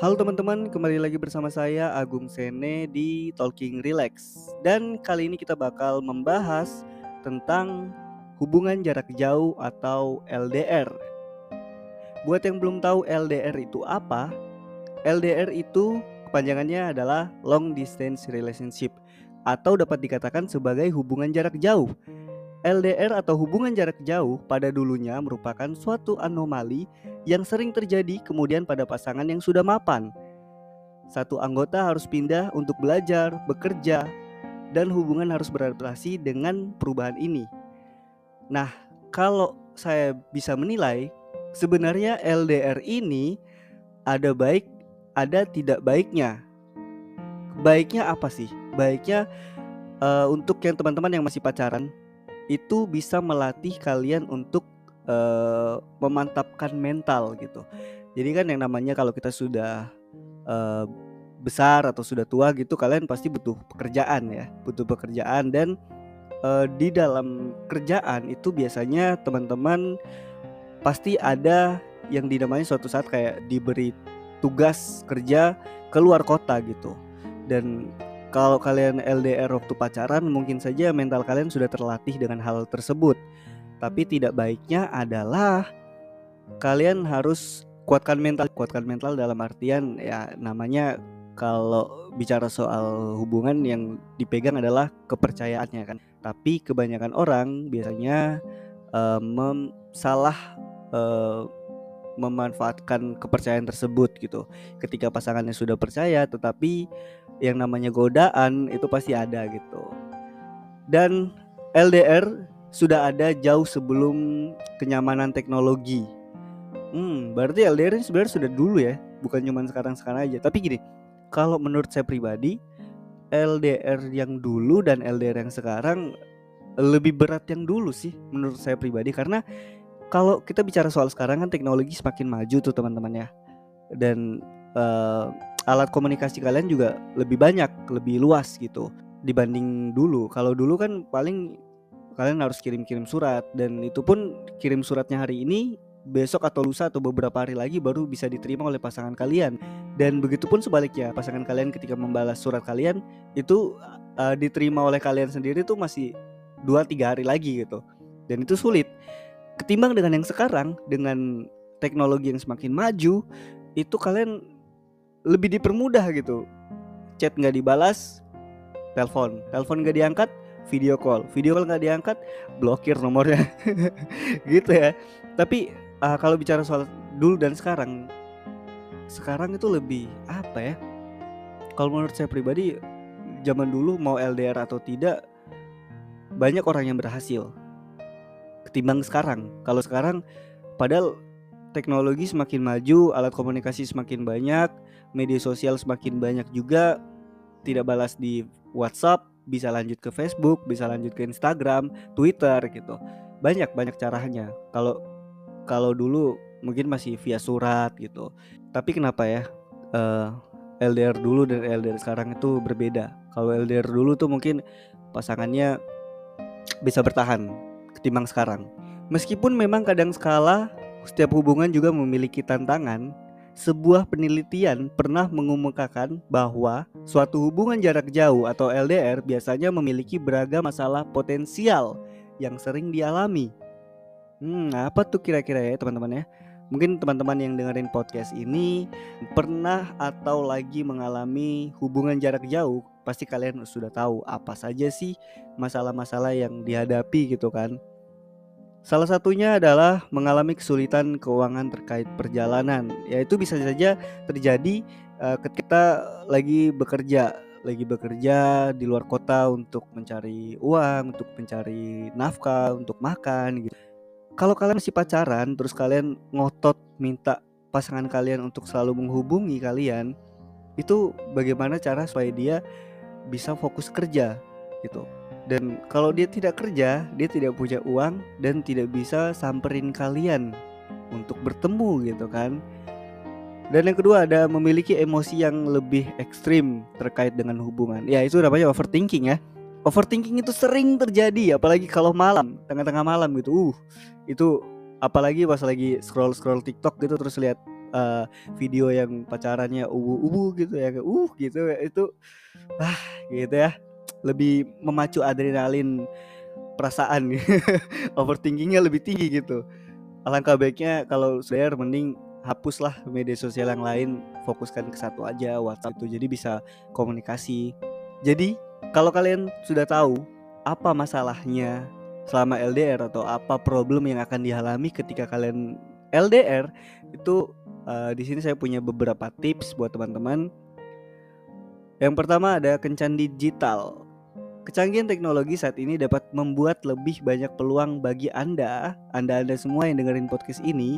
Halo teman-teman, kembali lagi bersama saya Agung Sene di Talking Relax. Dan kali ini kita bakal membahas tentang hubungan jarak jauh atau LDR. Buat yang belum tahu LDR itu apa? LDR itu kepanjangannya adalah long distance relationship atau dapat dikatakan sebagai hubungan jarak jauh. LDR atau hubungan jarak jauh pada dulunya merupakan suatu anomali yang sering terjadi kemudian pada pasangan yang sudah mapan. Satu anggota harus pindah untuk belajar, bekerja, dan hubungan harus beradaptasi dengan perubahan ini. Nah, kalau saya bisa menilai, sebenarnya LDR ini ada baik, ada tidak baiknya. Baiknya apa sih? Baiknya uh, untuk yang teman-teman yang masih pacaran, itu bisa melatih kalian untuk uh, memantapkan mental gitu. Jadi kan yang namanya kalau kita sudah uh, besar atau sudah tua gitu kalian pasti butuh pekerjaan ya, butuh pekerjaan dan uh, di dalam kerjaan itu biasanya teman-teman pasti ada yang dinamai suatu saat kayak diberi tugas kerja keluar kota gitu. Dan kalau kalian LDR waktu pacaran mungkin saja mental kalian sudah terlatih dengan hal tersebut. Tapi tidak baiknya adalah kalian harus kuatkan mental, kuatkan mental dalam artian ya namanya kalau bicara soal hubungan yang dipegang adalah kepercayaannya kan. Tapi kebanyakan orang biasanya uh, mem salah uh, memanfaatkan kepercayaan tersebut gitu. Ketika pasangannya sudah percaya tetapi yang namanya godaan itu pasti ada gitu. Dan LDR sudah ada jauh sebelum kenyamanan teknologi. Hmm, berarti LDR ini sebenarnya sudah dulu ya, bukan cuma sekarang-sekarang aja. Tapi gini, kalau menurut saya pribadi, LDR yang dulu dan LDR yang sekarang lebih berat yang dulu sih menurut saya pribadi karena kalau kita bicara soal sekarang kan teknologi semakin maju tuh teman-teman ya. Dan uh, alat komunikasi kalian juga lebih banyak, lebih luas gitu dibanding dulu. Kalau dulu kan paling kalian harus kirim-kirim surat dan itu pun kirim suratnya hari ini besok atau lusa atau beberapa hari lagi baru bisa diterima oleh pasangan kalian. Dan begitupun sebaliknya pasangan kalian ketika membalas surat kalian itu uh, diterima oleh kalian sendiri tuh masih dua tiga hari lagi gitu. Dan itu sulit. Ketimbang dengan yang sekarang dengan teknologi yang semakin maju itu kalian lebih dipermudah gitu. Chat nggak dibalas telepon. Telepon nggak diangkat video call. Video call nggak diangkat blokir nomornya. Gitu ya. Tapi uh, kalau bicara soal dulu dan sekarang sekarang itu lebih apa ya? Kalau menurut saya pribadi zaman dulu mau LDR atau tidak banyak orang yang berhasil ketimbang sekarang. Kalau sekarang padahal teknologi semakin maju alat komunikasi semakin banyak media sosial semakin banyak juga. Tidak balas di WhatsApp bisa lanjut ke Facebook bisa lanjut ke Instagram Twitter gitu. Banyak banyak caranya. Kalau kalau dulu mungkin masih via surat gitu. Tapi kenapa ya uh, eh, LDR dulu dan LDR sekarang itu berbeda? Kalau LDR dulu tuh mungkin pasangannya bisa bertahan ketimbang sekarang. Meskipun memang kadang skala setiap hubungan juga memiliki tantangan sebuah penelitian pernah mengemukakan bahwa suatu hubungan jarak jauh atau LDR biasanya memiliki beragam masalah potensial yang sering dialami. Hmm, apa tuh kira-kira ya teman-teman ya? Mungkin teman-teman yang dengerin podcast ini pernah atau lagi mengalami hubungan jarak jauh, pasti kalian sudah tahu apa saja sih masalah-masalah yang dihadapi gitu kan. Salah satunya adalah mengalami kesulitan keuangan terkait perjalanan. Ya itu bisa saja terjadi uh, ketika lagi bekerja, lagi bekerja di luar kota untuk mencari uang, untuk mencari nafkah, untuk makan gitu. Kalau kalian masih pacaran terus kalian ngotot minta pasangan kalian untuk selalu menghubungi kalian, itu bagaimana cara supaya dia bisa fokus kerja gitu dan kalau dia tidak kerja, dia tidak punya uang dan tidak bisa samperin kalian untuk bertemu gitu kan. Dan yang kedua ada memiliki emosi yang lebih ekstrim terkait dengan hubungan. Ya itu namanya overthinking ya. Overthinking itu sering terjadi apalagi kalau malam, tengah-tengah malam gitu. Uh, itu apalagi pas lagi scroll-scroll TikTok gitu terus lihat uh, video yang pacarannya ubu-ubu gitu ya uh gitu itu ah gitu ya lebih memacu adrenalin perasaan overthinkingnya lebih tinggi gitu. Alangkah baiknya kalau saya mending hapuslah media sosial yang lain fokuskan ke satu aja WhatsApp itu jadi bisa komunikasi. Jadi kalau kalian sudah tahu apa masalahnya selama LDR atau apa problem yang akan dialami ketika kalian LDR itu uh, di sini saya punya beberapa tips buat teman-teman. Yang pertama ada kencan digital Kecanggihan teknologi saat ini dapat membuat lebih banyak peluang bagi Anda, Anda-Anda semua yang dengerin podcast ini,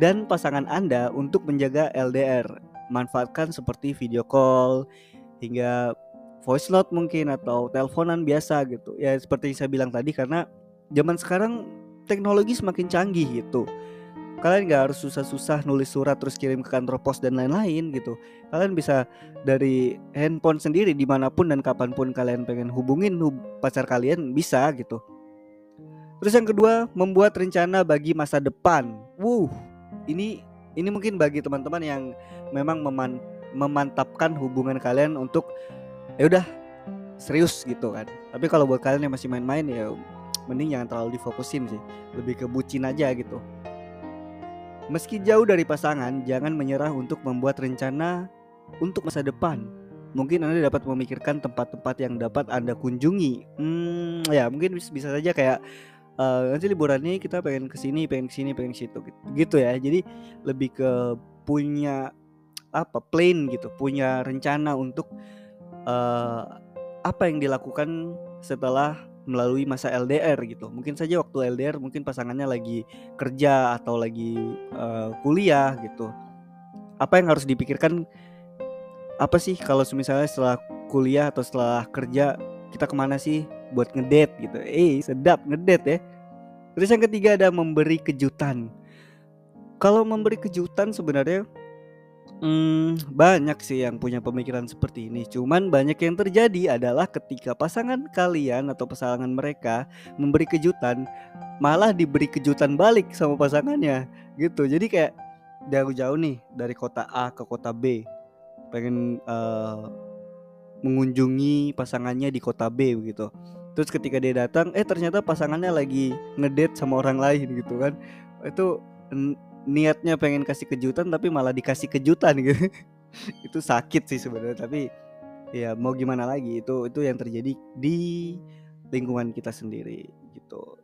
dan pasangan Anda untuk menjaga LDR. Manfaatkan seperti video call, hingga voice note mungkin atau teleponan biasa gitu. Ya seperti yang saya bilang tadi karena zaman sekarang teknologi semakin canggih gitu kalian gak harus susah-susah nulis surat terus kirim ke kantor pos dan lain-lain gitu. Kalian bisa dari handphone sendiri di mana pun dan kapan pun kalian pengen hubungin hub pacar kalian bisa gitu. Terus yang kedua membuat rencana bagi masa depan. Wuh ini ini mungkin bagi teman-teman yang memang meman memantapkan hubungan kalian untuk ya udah serius gitu kan. Tapi kalau buat kalian yang masih main-main ya mending jangan terlalu difokusin sih. Lebih ke bucin aja gitu Meski jauh dari pasangan, jangan menyerah untuk membuat rencana untuk masa depan. Mungkin Anda dapat memikirkan tempat-tempat yang dapat Anda kunjungi. Hmm, ya mungkin bisa saja kayak uh, nanti liburan ini kita pengen ke sini, pengen ke sini, pengen ke situ gitu. gitu ya. Jadi lebih ke punya apa plan gitu, punya rencana untuk uh, apa yang dilakukan setelah melalui masa LDR gitu. Mungkin saja waktu LDR mungkin pasangannya lagi kerja atau lagi uh, kuliah gitu. Apa yang harus dipikirkan? Apa sih kalau misalnya setelah kuliah atau setelah kerja kita ke mana sih buat ngedate gitu? Eh sedap ngedate ya. Terus yang ketiga ada memberi kejutan. Kalau memberi kejutan sebenarnya Hmm, banyak sih yang punya pemikiran seperti ini. Cuman banyak yang terjadi adalah ketika pasangan kalian atau pasangan mereka memberi kejutan, malah diberi kejutan balik sama pasangannya, gitu. Jadi kayak jauh-jauh nih dari kota A ke kota B, pengen uh, mengunjungi pasangannya di kota B gitu. Terus ketika dia datang, eh ternyata pasangannya lagi ngedate sama orang lain gitu kan. Itu niatnya pengen kasih kejutan tapi malah dikasih kejutan gitu. Itu sakit sih sebenarnya tapi ya mau gimana lagi itu itu yang terjadi di lingkungan kita sendiri gitu.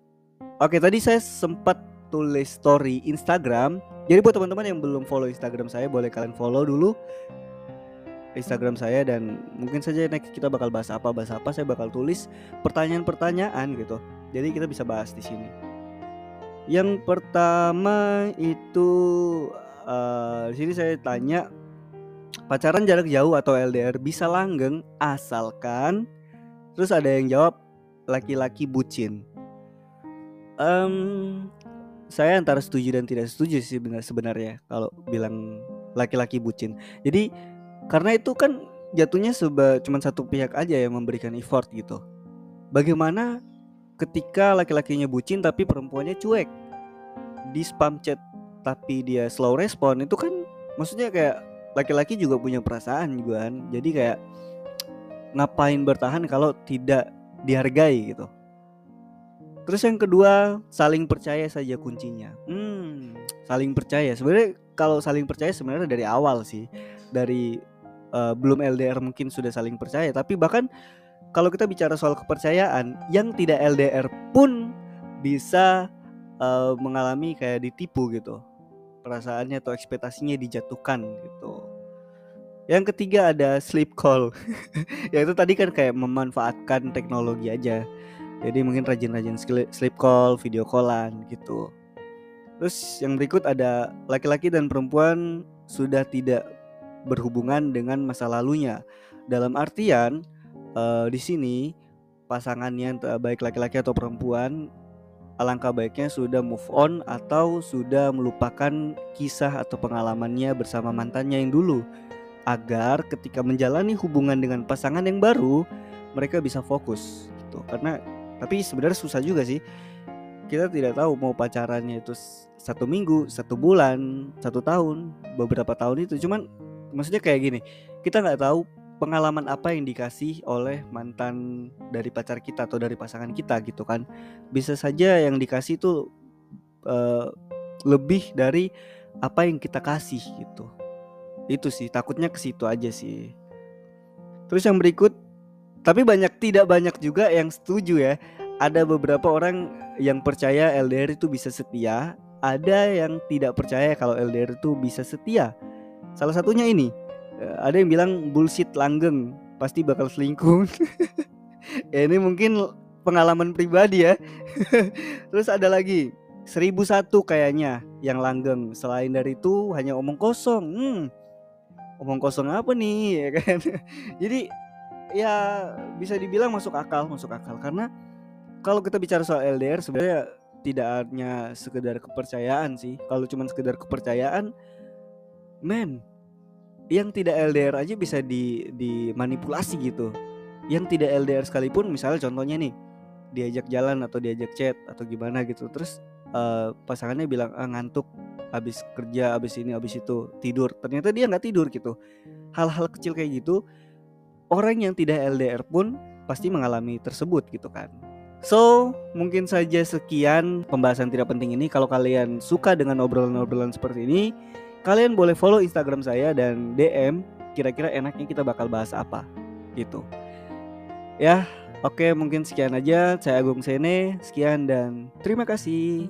Oke tadi saya sempat tulis story Instagram. Jadi buat teman-teman yang belum follow Instagram saya boleh kalian follow dulu Instagram saya dan mungkin saja next kita bakal bahas apa bahas apa saya bakal tulis pertanyaan-pertanyaan gitu. Jadi kita bisa bahas di sini yang pertama itu uh, di sini saya tanya pacaran jarak jauh atau LDR bisa langgeng asalkan terus ada yang jawab laki-laki bucin. Um, saya antara setuju dan tidak setuju sih benar sebenarnya kalau bilang laki-laki bucin. Jadi karena itu kan jatuhnya seba cuma satu pihak aja yang memberikan effort gitu. Bagaimana ketika laki-lakinya bucin tapi perempuannya cuek di spam chat tapi dia slow respon itu kan maksudnya kayak laki-laki juga punya perasaan juga kan. Jadi kayak ngapain bertahan kalau tidak dihargai gitu. Terus yang kedua saling percaya saja kuncinya. Hmm saling percaya. Sebenarnya kalau saling percaya sebenarnya dari awal sih. Dari uh, belum LDR mungkin sudah saling percaya tapi bahkan kalau kita bicara soal kepercayaan yang tidak LDR pun bisa uh, mengalami kayak ditipu gitu. Perasaannya atau ekspektasinya dijatuhkan gitu. Yang ketiga ada sleep call. Ya itu tadi kan kayak memanfaatkan teknologi aja. Jadi mungkin rajin-rajin sleep call video callan gitu. Terus yang berikut ada laki-laki dan perempuan sudah tidak berhubungan dengan masa lalunya. Dalam artian uh, di sini pasangannya baik laki-laki atau perempuan alangkah baiknya sudah move on atau sudah melupakan kisah atau pengalamannya bersama mantannya yang dulu. Agar ketika menjalani hubungan dengan pasangan yang baru mereka bisa fokus gitu. Karena tapi sebenarnya susah juga sih. Kita tidak tahu mau pacarannya itu satu minggu, satu bulan, satu tahun, beberapa tahun itu. Cuman maksudnya kayak gini, kita nggak tahu pengalaman apa yang dikasih oleh mantan dari pacar kita atau dari pasangan kita gitu kan. Bisa saja yang dikasih itu uh, lebih dari apa yang kita kasih gitu. Itu sih takutnya ke situ aja sih. Terus yang berikut tapi banyak tidak banyak juga yang setuju ya. Ada beberapa orang yang percaya LDR itu bisa setia, ada yang tidak percaya kalau LDR itu bisa setia. Salah satunya ini, eh, ada yang bilang bullshit langgeng, pasti bakal selingkuh. ya ini mungkin pengalaman pribadi ya. Terus ada lagi, seribu satu kayaknya yang langgeng. Selain dari itu hanya omong kosong. Hmm, omong kosong apa nih ya kan? Jadi ya bisa dibilang masuk akal, masuk akal karena kalau kita bicara soal LDR sebenarnya tidak hanya sekedar kepercayaan sih. Kalau cuma sekedar kepercayaan, men, yang tidak LDR aja bisa di dimanipulasi gitu. Yang tidak LDR sekalipun, misalnya contohnya nih, diajak jalan atau diajak chat atau gimana gitu. Terus uh, pasangannya bilang ah, ngantuk, habis kerja, habis ini, habis itu tidur. Ternyata dia nggak tidur gitu. Hal-hal kecil kayak gitu, orang yang tidak LDR pun pasti mengalami tersebut gitu kan. So, mungkin saja sekian pembahasan tidak penting ini. Kalau kalian suka dengan obrolan-obrolan seperti ini, kalian boleh follow Instagram saya dan DM kira-kira enaknya kita bakal bahas apa gitu. Ya, oke mungkin sekian aja. Saya Agung Sene, sekian dan terima kasih.